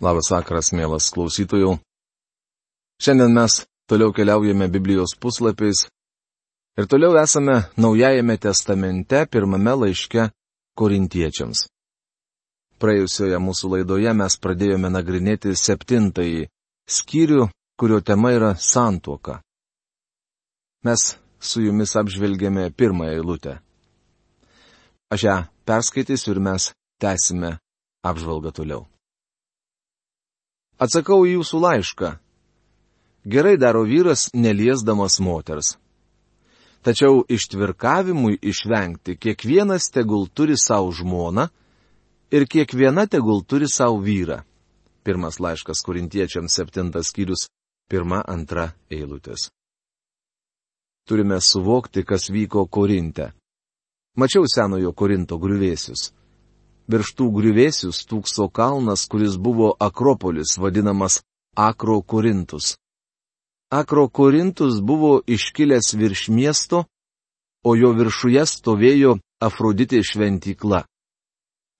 Labas vakaras, mielas klausytojų. Šiandien mes toliau keliaujame Biblijos puslapiais ir toliau esame Naujajame testamente pirmame laiške korintiečiams. Praėjusioje mūsų laidoje mes pradėjome nagrinėti septintąjį skyrių, kurio tema yra santuoka. Mes su jumis apžvelgėme pirmąją eilutę. Aš ją perskaitysiu ir mes tęsime apžvalgą toliau. Atsakau į jūsų laišką. Gerai daro vyras, neliesdamas moters. Tačiau ištvirkavimui išvengti kiekvienas tegul turi savo žmoną ir kiekviena tegul turi savo vyrą. Pirmas laiškas korintiečiams septintas skyrius, pirma, antra eilutės. Turime suvokti, kas vyko Korinte. Mačiau senojo Korinto griuvėsius virš tų griuvėsių stūkso kalnas, kuris buvo Akropolis, vadinamas Akro Korintus. Akro Korintus buvo iškilęs virš miesto, o jo viršuje stovėjo Afroditė šventykla.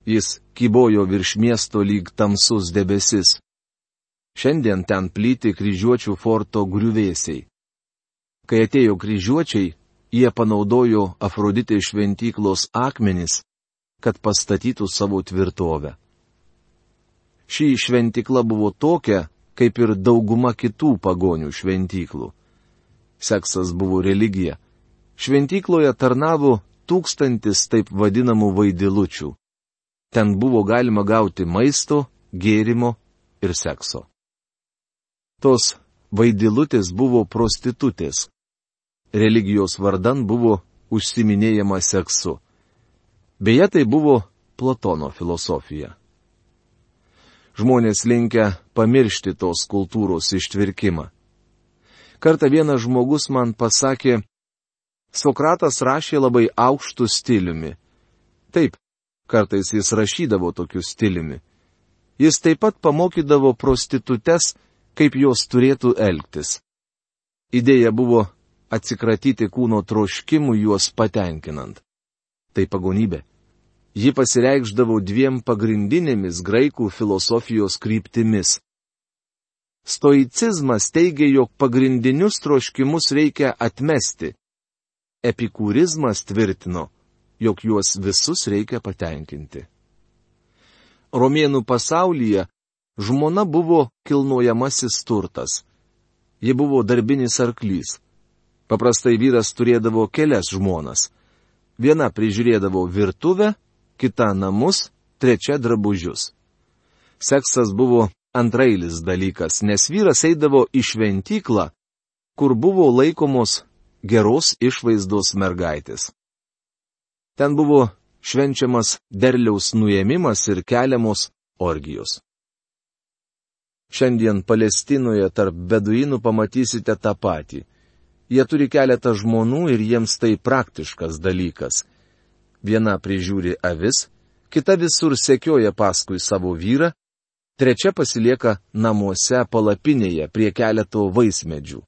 Jis kybojo virš miesto lyg tamsus debesis. Šiandien ten plyti kryžiuočių forto griuvėsiai. Kai atėjo kryžiuočiai, jie panaudojo Afroditė šventyklos akmenis, kad pastatytų savo tvirtovę. Ši šventikla buvo tokia, kaip ir dauguma kitų pagonių šventyklų. Seksas buvo religija. Šventykloje tarnavo tūkstantis taip vadinamų vaidilučių. Ten buvo galima gauti maisto, gėrimo ir sekso. Tos vaidilutės buvo prostitutės. Religijos vardan buvo užsiminėjama seksu. Beje, tai buvo Platono filosofija. Žmonės linkia pamiršti tos kultūros ištvirkimą. Kartą vienas žmogus man pasakė, Sokratas rašė labai aukštų stiliumi. Taip, kartais jis rašydavo tokiu stiliumi. Jis taip pat pamokydavo prostitutes, kaip jos turėtų elgtis. Idėja buvo atsikratyti kūno troškimų juos patenkinant. Tai pagonybė. Ji pasireikždavo dviem pagrindinėmis graikų filosofijos kryptimis. Stoicizmas teigia, jog pagrindinius troškimus reikia atmesti. Epikūrizmas tvirtino, jog juos visus reikia patenkinti. Romėnų pasaulyje žmona buvo kilnojamasis turtas. Ji buvo darbinis arklys. Paprastai vyras turėdavo kelias žmonas. Viena prižiūrėdavo virtuvę, kita namus, trečia drabužius. Seksas buvo antrailis dalykas, nes vyras eidavo į šventyklą, kur buvo laikomos geros išvaizdos mergaitės. Ten buvo švenčiamas derliaus nuėmimas ir keliamos orgijos. Šiandien Palestinoje tarp beduinų pamatysite tą patį. Jie turi keletą žmonų ir jiems tai praktiškas dalykas viena prižiūri avis, kita visur sekioja paskui savo vyrą, trečia pasilieka namuose palapinėje prie keleto vaismedžių.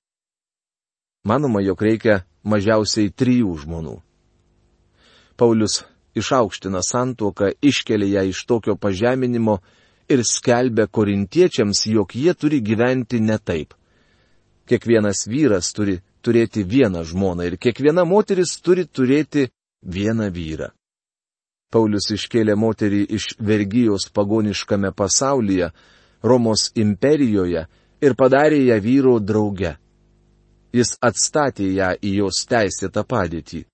Manoma, jog reikia mažiausiai trijų žmonių. Paulius išaukština santuoką, iškelia ją iš tokio pažeminimo ir skelbia korintiečiams, jog jie turi gyventi ne taip. Kiekvienas vyras turi turėti vieną žmoną ir kiekviena moteris turi turėti vieną vyrą. Paulius iškėlė moterį iš vergyjos pagoniškame pasaulyje, Romos imperijoje ir padarė ją vyro drauge. Jis atstatė ją į jos teisėtą padėtį.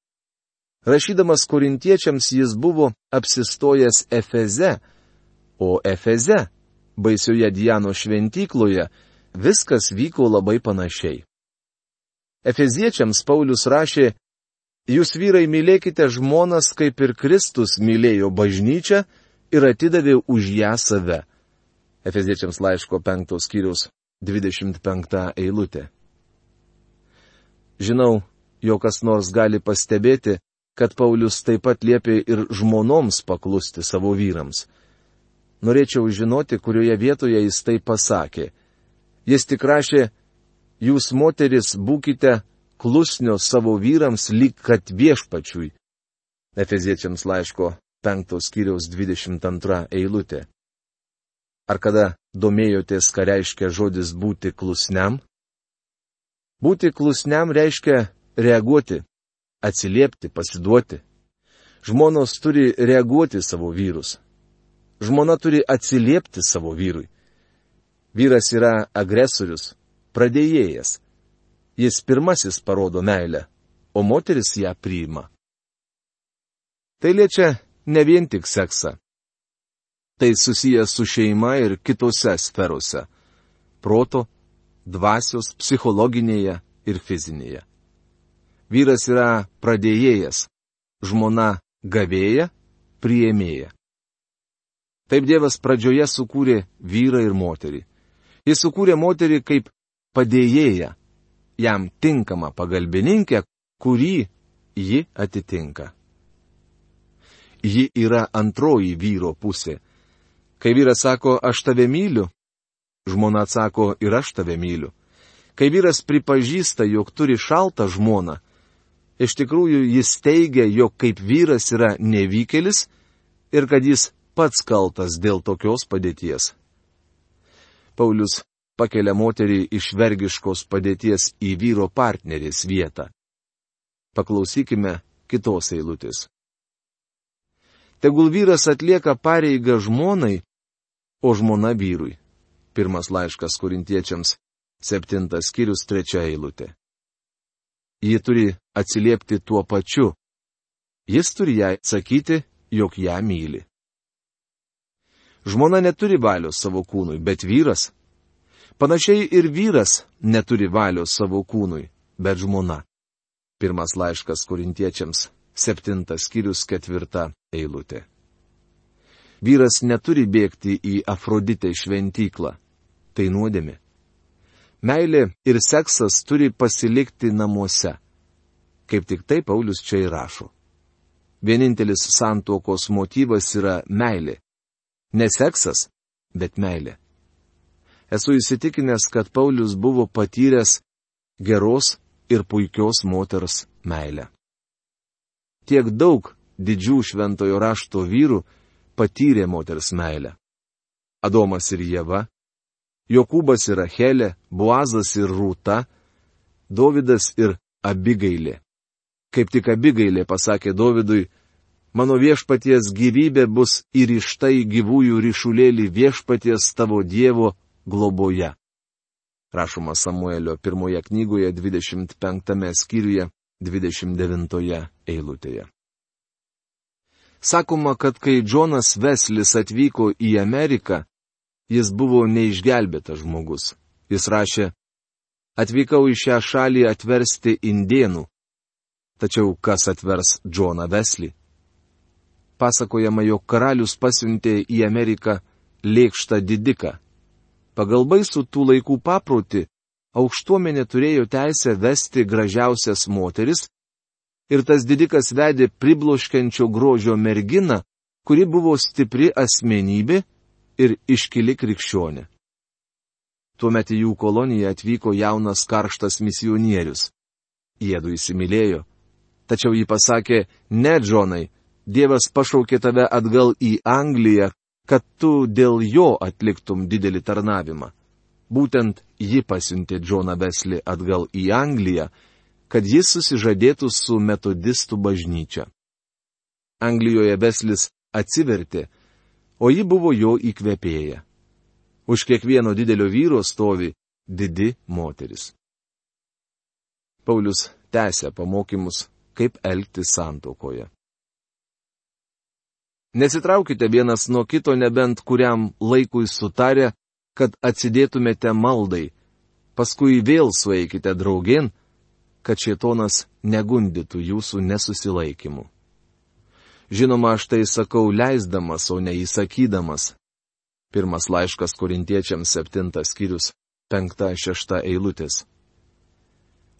Rašydamas korintiečiams jis buvo apsistojęs Efeze, o Efeze, baisioje Diano šventykloje, viskas vyko labai panašiai. Efeziečiams Paulius rašė Jūs vyrai mylėkite žmonas, kaip ir Kristus mylėjo bažnyčią ir atidavė už ją save. Efeziečiams laiško 5 skyrius 25 eilutė. Žinau, jo kas nors gali pastebėti, kad Paulius taip pat liepė ir žmonoms paklusti savo vyrams. Norėčiau žinoti, kurioje vietoje jis tai pasakė. Jis tik rašė, jūs moteris būkite klusnios savo vyrams lyg kad viešpačiui. Efeziečiams laiško 5 skyriaus 22 eilutė. Ar kada domėjotės, ką reiškia žodis būti klusniam? Būti klusniam reiškia reaguoti, atsiliepti, pasiduoti. Žmonos turi reaguoti savo vyrus. Žmona turi atsiliepti savo vyrui. Vyras yra agresorius, pradėjėjas. Jis pirmasis parodo meilę, o moteris ją priima. Tai liečia ne vien tik seksą. Tai susijęs su šeima ir kitose sferose - proto, dvasios, psichologinėje ir fizinėje. Vyras yra pradėjėjas, žmona gavėja, priėmėja. Taip Dievas pradžioje sukūrė vyrą ir moterį. Jis sukūrė moterį kaip padėjėją, jam tinkamą pagalbininkę, kurį ji atitinka ji yra antroji vyro pusė. Kai vyras sako, aš tave myliu, žmona atsako, ir aš tave myliu. Kai vyras pripažįsta, jog turi šaltą žmoną, iš tikrųjų jis teigia, jog kaip vyras yra nevykėlis ir kad jis pats kaltas dėl tokios padėties. Paulius pakelia moterį iš vergiškos padėties į vyro partnerės vietą. Paklausykime kitos eilutės. Tegul vyras atlieka pareigą žmonai, o žmona vyrui. Pirmas laiškas korintiečiams, septintas skyrius, trečia eilutė. Ji turi atsiliepti tuo pačiu. Jis turi jai sakyti, jog ją myli. Žmona neturi valios savo kūnui, bet vyras. Panašiai ir vyras neturi valios savo kūnui, bet žmona. Pirmas laiškas korintiečiams, septintas skyrius ketvirta eilutė. Vyras neturi bėgti į Afroditę šventyklą. Tai nuodėmi. Meilė ir seksas turi pasilikti namuose. Kaip tik tai Paulius čia įrašo. Vienintelis santuokos motyvas yra meilė. Ne seksas, bet meilė. Esu įsitikinęs, kad Paulius buvo patyręs geros ir puikios moters meilę tiek daug didžių šventojo rašto vyrų patyrė moters meilę. Adomas ir Jėva, Jokūbas ir Achelė, Boazas ir Rūta, Dovydas ir Abigailė. Kaip tik Abigailė pasakė Dovydui, mano viešpaties gyvybė bus įrišta į gyvųjų ryšulėlį viešpaties tavo Dievo globoje. Rašoma Samuelio pirmoje knygoje 25 skyriuje 29 eilutėje. Sakoma, kad kai Džonas Veslis atvyko į Ameriką, jis buvo neišgelbėtas žmogus. Jis rašė, atvykau į šią šalį atversti indienų. Tačiau kas atvers Džoną Veslį? Pasakojama, jog karalius pasiuntė į Ameriką lėkštą didiką. Pagal baisų tų laikų paprotį, aukštuomenė turėjo teisę vesti gražiausias moteris, ir tas didikas vedė pribloškiančio grožio merginą, kuri buvo stipri asmenybė ir iškili krikščionė. Tuomet į jų koloniją atvyko jaunas karštas misionierius. Jėdu įsimylėjo. Tačiau jį pasakė, ne, Džonai, Dievas pašaukė tave atgal į Angliją, kad tu dėl jo atliktum didelį tarnavimą. Būtent ji pasiuntė Džoną Veslį atgal į Angliją, kad jis susižadėtų su metodistų bažnyčia. Anglijoje Veslis atsivertė, o ji buvo jo įkvėpėja. Už kiekvieno didelio vyro stovi didi moteris. Paulius tęsė pamokymus, kaip elgtis santokoje. Nesitraukite vienas nuo kito nebent kuriam laikui sutarę, kad atsidėtumėte maldai, paskui vėl sueikite draugin, kad šietonas negundytų jūsų nesusilaikimu. Žinoma, aš tai sakau leisdamas, o ne įsakydamas. Pirmas laiškas korintiečiams septintas skyrius, penkta šešta eilutės.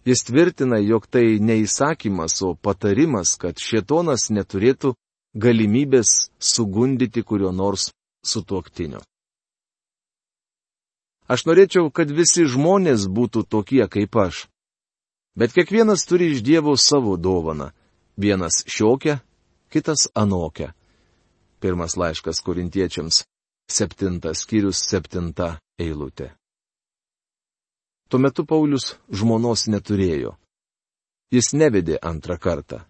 Jis tvirtina, jog tai neįsakymas, o patarimas, kad šietonas neturėtų galimybės sugundyti kurio nors sutuoktinio. Aš norėčiau, kad visi žmonės būtų tokie kaip aš. Bet kiekvienas turi iš Dievo savo dovaną. Vienas šiokia, kitas anokia. Pirmas laiškas korintiečiams, 7 skyrius 7 eilutė. Tuo metu Paulius žmonos neturėjo. Jis nevedė antrą kartą.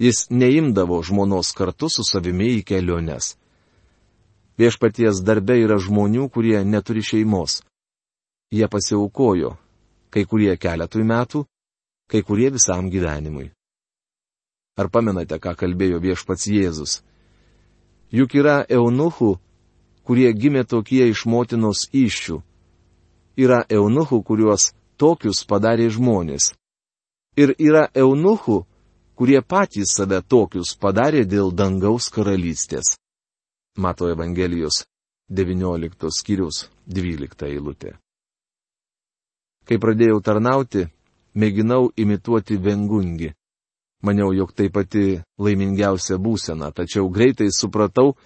Jis neimdavo žmonos kartu su savimi į keliones. Viešpaties darbe yra žmonių, kurie neturi šeimos. Jie pasiaukojo, kai kurie keletui metų, kai kurie visam gyvenimui. Ar pamenate, ką kalbėjo viešpats Jėzus? Juk yra eunuchų, kurie gimė tokie iš motinos iššių. Yra eunuchų, kuriuos tokius padarė žmonės. Ir yra eunuchų, kurie patys save tokius padarė dėl dangaus karalystės. Mato Evangelijos 19 skyrius 12 eilutė. Kai pradėjau tarnauti, mėginau imituoti vengungi. Maniau, jog tai pati laimingiausia būsena, tačiau greitai supratau,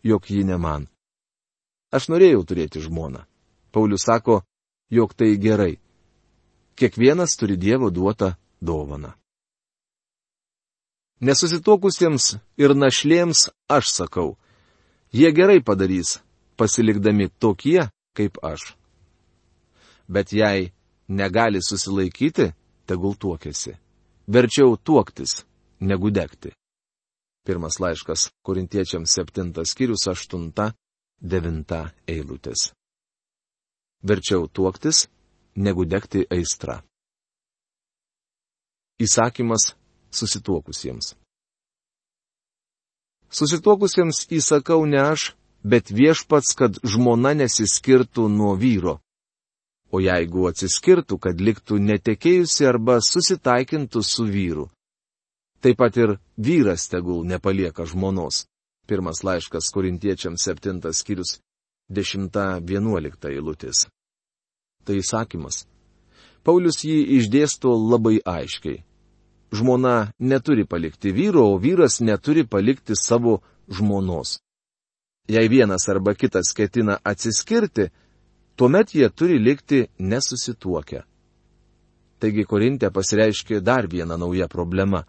jog ji ne man. Aš norėjau turėti žmoną. Paulius sako, jog tai gerai. Kiekvienas turi Dievo duotą dovaną. Nesusitokusiems ir našlėms aš sakau, jie gerai padarys, pasilikdami tokie kaip aš. Bet jei negali susilaikyti, tegul tuokėsi. Verčiau tuoktis, negu degti. Pirmas laiškas Korintiečiams 7 skyrius 8-9 eilutės. Verčiau tuoktis, negu degti aistra. Įsakymas susituokusiems. Susituokusiems įsakau ne aš, bet viešpats, kad žmona nesiskirtų nuo vyro, o jeigu atsiskirtų, kad liktų netekėjusi arba susitaikintų su vyru. Taip pat ir vyras tegul nepalieka žmonos. Pirmas laiškas korintiečiams 7 skyrius 10-11 eilutės. Tai įsakymas. Paulius jį išdėsto labai aiškiai. Žmona neturi palikti vyro, o vyras neturi palikti savo žmonos. Jei vienas arba kitas ketina atsiskirti, tuomet jie turi likti nesusituokę. Taigi Korintė pasireiškė dar viena nauja problema.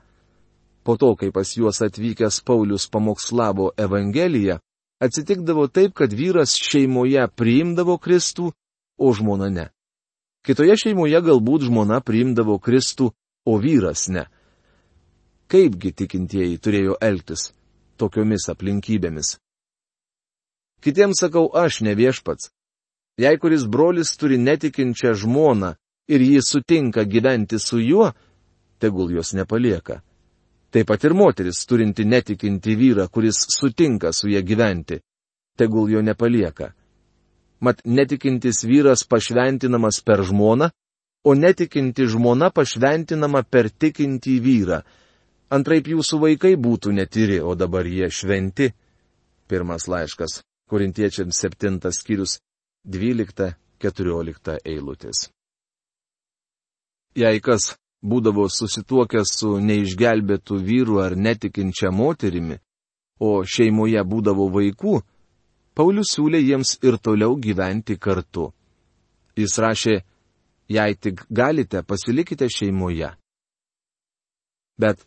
Po to, kai pas juos atvykęs Paulius pamokslavo Evangeliją, atsitikdavo taip, kad vyras šeimoje priimdavo Kristų, o žmona ne. Kitoje šeimoje galbūt žmona priimdavo Kristų, o vyras ne. Kaipgi tikintieji turėjo elgtis tokiomis aplinkybėmis? Kitiems sakau aš ne viešpats, Jei kuris brolis turi netikinčią žmoną ir jį sutinka gyventi su juo, tegul jos nepalieka. Taip pat ir moteris turinti netikinti vyrą, kuris sutinka su ją gyventi, tegul jo nepalieka. Mat netikintis vyras pašventinamas per žmoną, o netikinti žmona pašventinama per tikintį vyrą. Antraip jūsų vaikai būtų netiri, o dabar jie šventi. Pirmas laiškas, Korintiečiams septintas skyrius 12-14 eilutės. Jei kas būdavo susituokęs su neišgelbėtų vyru ar netikinčia moterimi, o šeimoje būdavo vaikų, Paulius siūlė jiems ir toliau gyventi kartu. Jis rašė, jei tik galite, pasilikite šeimoje. Bet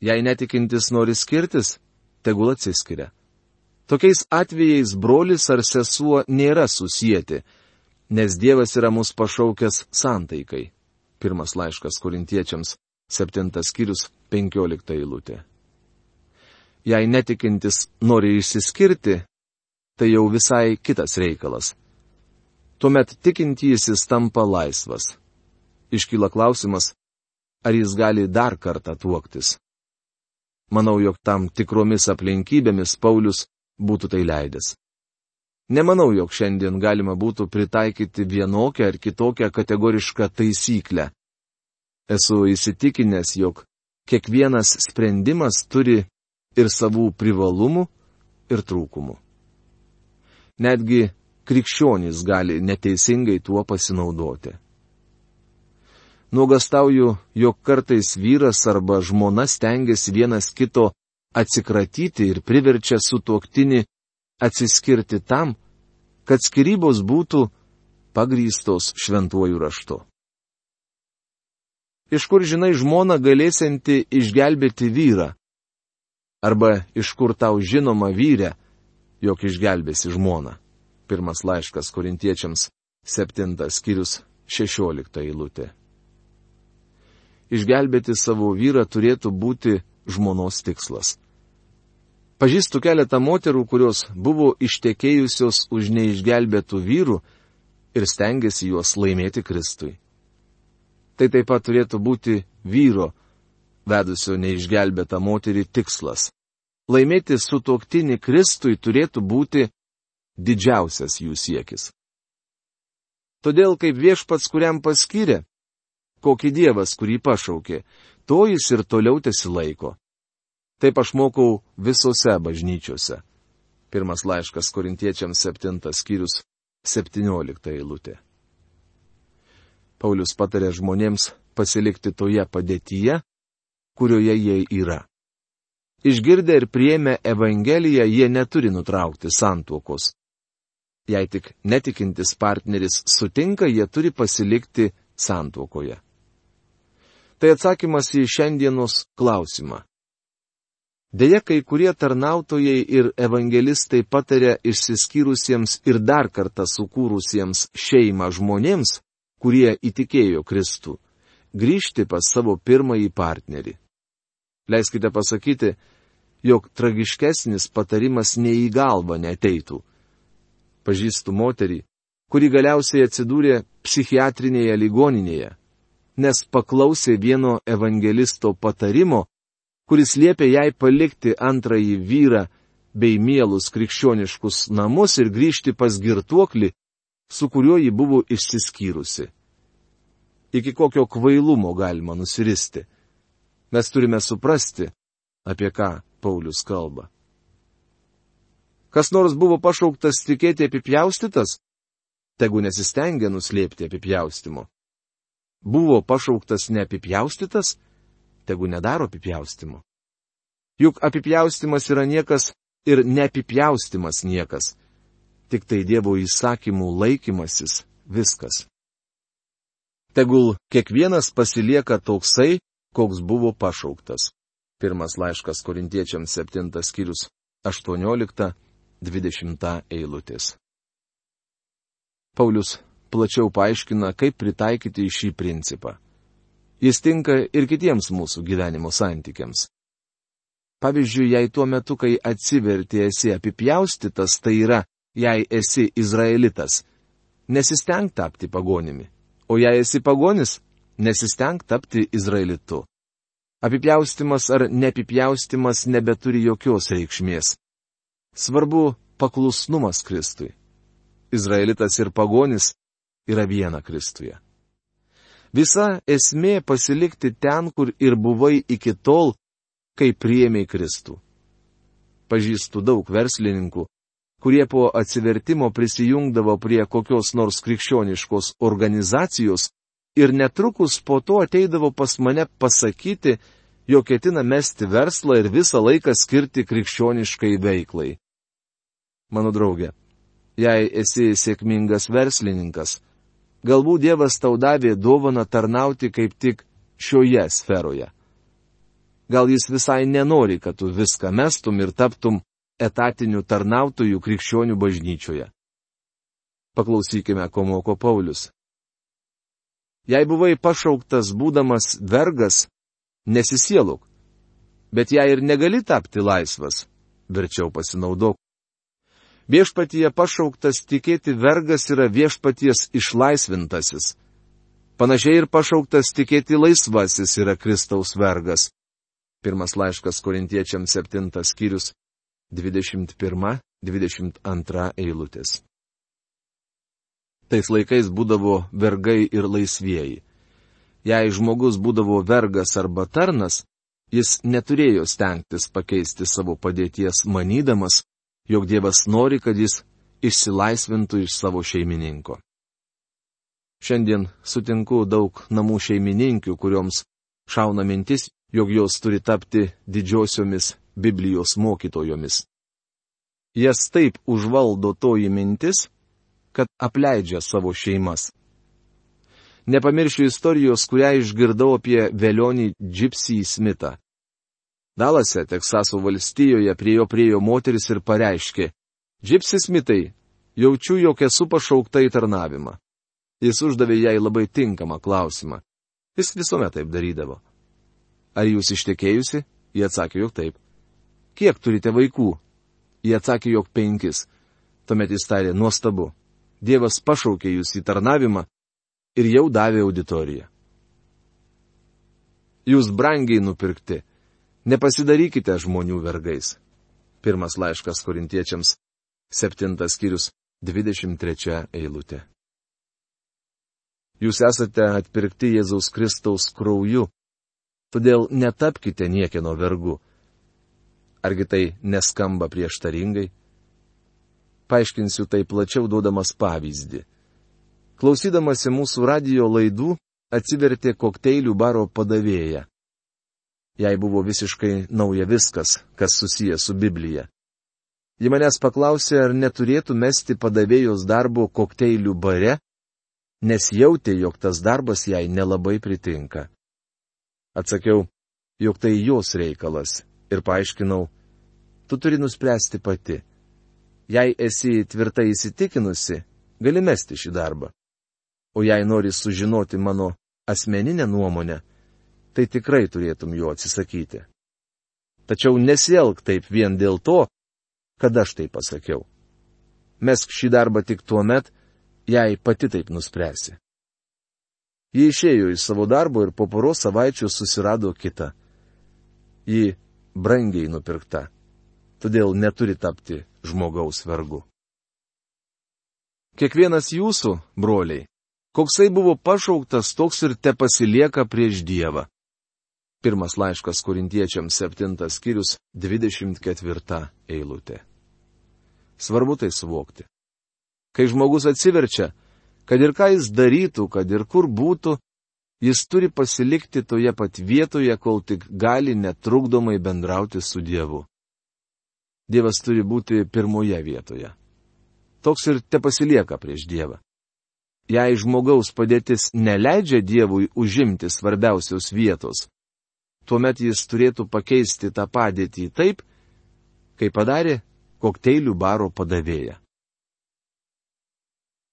jei netikintis nori skirtis, tegul atsiskiria. Tokiais atvejais brolis ar sesuo nėra susijęti, nes Dievas yra mus pašaukęs santaikai. Pirmas laiškas korintiečiams, septintas skyrius, penkiolikta eilutė. Jei netikintis nori išsiskirti, tai jau visai kitas reikalas. Tuomet tikintysis tampa laisvas. Iškyla klausimas, ar jis gali dar kartą tuoktis. Manau, jog tam tikromis aplinkybėmis Paulius būtų tai leidęs. Nemanau, jog šiandien galima būtų pritaikyti vienokią ar kitokią kategorišką taisyklę. Esu įsitikinęs, jog kiekvienas sprendimas turi ir savų privalumų, ir trūkumų. Netgi krikščionys gali neteisingai tuo pasinaudoti. Nuogastauju, jog kartais vyras arba žmona stengiasi vienas kito atsikratyti ir priverčia sutuoktinį atsiskirti tam, kad skirybos būtų pagrystos šventuoju raštu. Iš kur žinai žmoną galėsianti išgelbėti vyrą? Arba iš kur tau žinoma vyrė, jog išgelbėsi žmoną? Pirmas laiškas korintiečiams, septintas skyrius, šešiolikta eilutė. Išgelbėti savo vyrą turėtų būti žmonos tikslas. Pažįstu keletą moterų, kurios buvo ištekėjusios už neišgelbėtų vyrų ir stengiasi juos laimėti Kristui. Tai taip pat turėtų būti vyro, vedusio neišgelbėtą moterį tikslas. Laimėti sutuoktinį Kristui turėtų būti didžiausias jų siekis. Todėl kaip viešpats, kuriam paskyrė, kokį dievas, kurį pašaukė, to jis ir toliau tesilaiko. Taip aš mokau visose bažnyčiose. Pirmas laiškas korintiečiams septintas skyrius, septyniolikta eilutė. Paulius patarė žmonėms pasilikti toje padėtyje, kurioje jie yra. Išgirdę ir priėmę Evangeliją, jie neturi nutraukti santuokos. Jei tik netikintis partneris sutinka, jie turi pasilikti santuokoje. Tai atsakymas į šiandienos klausimą. Deja, kai kurie tarnautojai ir evangelistai patarė išsiskyrusiems ir dar kartą sukūrusiems šeimą žmonėms, kurie įtikėjo Kristų, grįžti pas savo pirmąjį partnerį. Leiskite pasakyti, jog tragiškesnis patarimas nei į galvą neteitų pažįstu moterį, kuri galiausiai atsidūrė psichiatrinėje ligoninėje, nes paklausė vieno evangelisto patarimo, kuris liepė jai palikti antrąjį vyrą bei mielus krikščioniškus namus ir grįžti pas girtuoklį, su kuriuo ji buvo išsiskyrusi. Iki kokio kvailumo galima nusiristi. Mes turime suprasti, apie ką Paulius kalba. Kas nors buvo pašauktas tikėti apipjaustytas? Tegu nesistengia nuslėpti apipjaustimo. Buvo pašauktas neapipjaustytas? Tegu nedaro apipjaustimo. Juk apipjaustimas yra niekas ir neapipjaustimas niekas. Tik tai Dievo įsakymų laikymasis viskas. Tegul kiekvienas pasilieka toksai, koks buvo pašauktas. Pirmas laiškas korintiečiams 7 skyrius 18 20 eilutės. Paulius plačiau paaiškina, kaip pritaikyti šį principą. Jis tinka ir kitiems mūsų gyvenimo santykiams. Pavyzdžiui, jei tuo metu, kai atsiverti esi apipjaustytas, tai yra, jei esi izraelitas, nesisteng tapti pagonimi, o jei esi pagonis, nesisteng tapti izraelitu. Apipjaustimas ar neapipjaustimas nebeturi jokios reikšmės. Svarbu paklusnumas Kristui. Izraelitas ir pagonis yra viena Kristuje. Visa esmė pasilikti ten, kur ir buvai iki tol, kai priemiai Kristų. Pažįstu daug verslininkų, kurie po atsivertimo prisijungdavo prie kokios nors krikščioniškos organizacijos ir netrukus po to ateidavo pas mane pasakyti, jog ketina mesti verslą ir visą laiką skirti krikščioniškai veiklai. Mano draugė, jei esi sėkmingas verslininkas, galbūt Dievas tau davė dovaną tarnauti kaip tik šioje sferoje. Gal jis visai nenori, kad tu viską mestum ir taptum etatiniu tarnautoju krikščionių bažnyčioje. Paklausykime, ko moko Paulius. Jei buvai pašauktas būdamas vergas, nesisieluk. Bet jei ir negali tapti laisvas, verčiau pasinaudok Viešpatyje pašauktas tikėti vergas yra viešpaties išlaisvintasis. Panašiai ir pašauktas tikėti laisvasis yra Kristaus vergas. Pirmas laiškas korintiečiams 7 skyrius 21-22 eilutės. Tais laikais būdavo vergai ir laisvieji. Jei žmogus būdavo vergas arba tarnas, jis neturėjo stengtis pakeisti savo padėties manydamas, jog Dievas nori, kad jis išsilaisvintų iš savo šeimininko. Šiandien sutinku daug namų šeimininkių, kurioms šauna mintis, jog jos turi tapti didžiosiomis Biblijos mokytojomis. Jas taip užvaldo toji mintis, kad apleidžia savo šeimas. Nepamiršiu istorijos, kurią išgirdau apie velionį Gypsy Smithą. Dalase, Teksaso valstijoje, prie jo priejo moteris ir pareiškė, Džipsis mitai, Jaučiu, jog esu pašaukta į tarnavimą. Jis uždavė jai labai tinkamą klausimą. Jis visuomet taip darydavo. Ar jūs ištekėjusi? Jie atsakė, jog taip. Kiek turite vaikų? Jie atsakė, jog penkis. Tuomet jis tarė, nuostabu. Dievas pašaukė jūs į tarnavimą ir jau davė auditoriją. Jūs brangiai nupirkti. Nepasidarykite žmonių vergais. Pirmas laiškas korintiečiams, septintas skyrius, 23 eilutė. Jūs esate atpirkti Jėzaus Kristaus krauju, todėl netapkite niekieno vergu. Argi tai neskamba prieštaringai? Paaiškinsiu tai plačiau duodamas pavyzdį. Klausydamasi mūsų radio laidų, atsivertė kokteilių baro padavėja. Jai buvo visiškai nauja viskas, kas susijęs su Biblija. Ji manęs paklausė, ar neturėtų mesti padavėjos darbo kokteilių bare, nes jautė, jog tas darbas jai nelabai pritinka. Atsakiau, jog tai jos reikalas ir paaiškinau, tu turi nuspręsti pati. Jei esi tvirtai įsitikinusi, gali mesti šį darbą. O jei nori sužinoti mano asmeninę nuomonę, tai tikrai turėtum jo atsisakyti. Tačiau nesielg taip vien dėl to, kad aš tai pasakiau. Mesk šį darbą tik tuo met, jei pati taip nuspręsi. Ji išėjo iš savo darbo ir po poros savaičių susirado kitą. Ji brangiai nupirkta, todėl neturi tapti žmogaus vergu. Kiekvienas jūsų, broliai, koksai buvo pašauktas, toks ir te pasilieka prieš Dievą. Pirmas laiškas korintiečiams septintas skyrius 24 eilutė. Svarbu tai suvokti. Kai žmogus atsiverčia, kad ir ką jis darytų, kad ir kur būtų, jis turi pasilikti toje pat vietoje, kol tik gali netrukdomai bendrauti su Dievu. Dievas turi būti pirmoje vietoje. Toks ir te pasilieka prieš Dievą. Jei žmogaus padėtis neleidžia Dievui užimti svarbiausios vietos, tuomet jis turėtų pakeisti tą padėtį taip, kaip padarė kokteilių baro padavėja.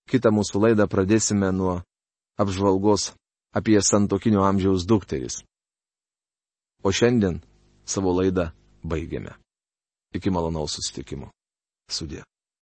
Kita mūsų laidą pradėsime nuo apžvalgos apie santokinio amžiaus dukteris. O šiandien savo laidą baigiame. Iki malonaus susitikimo. Sudė.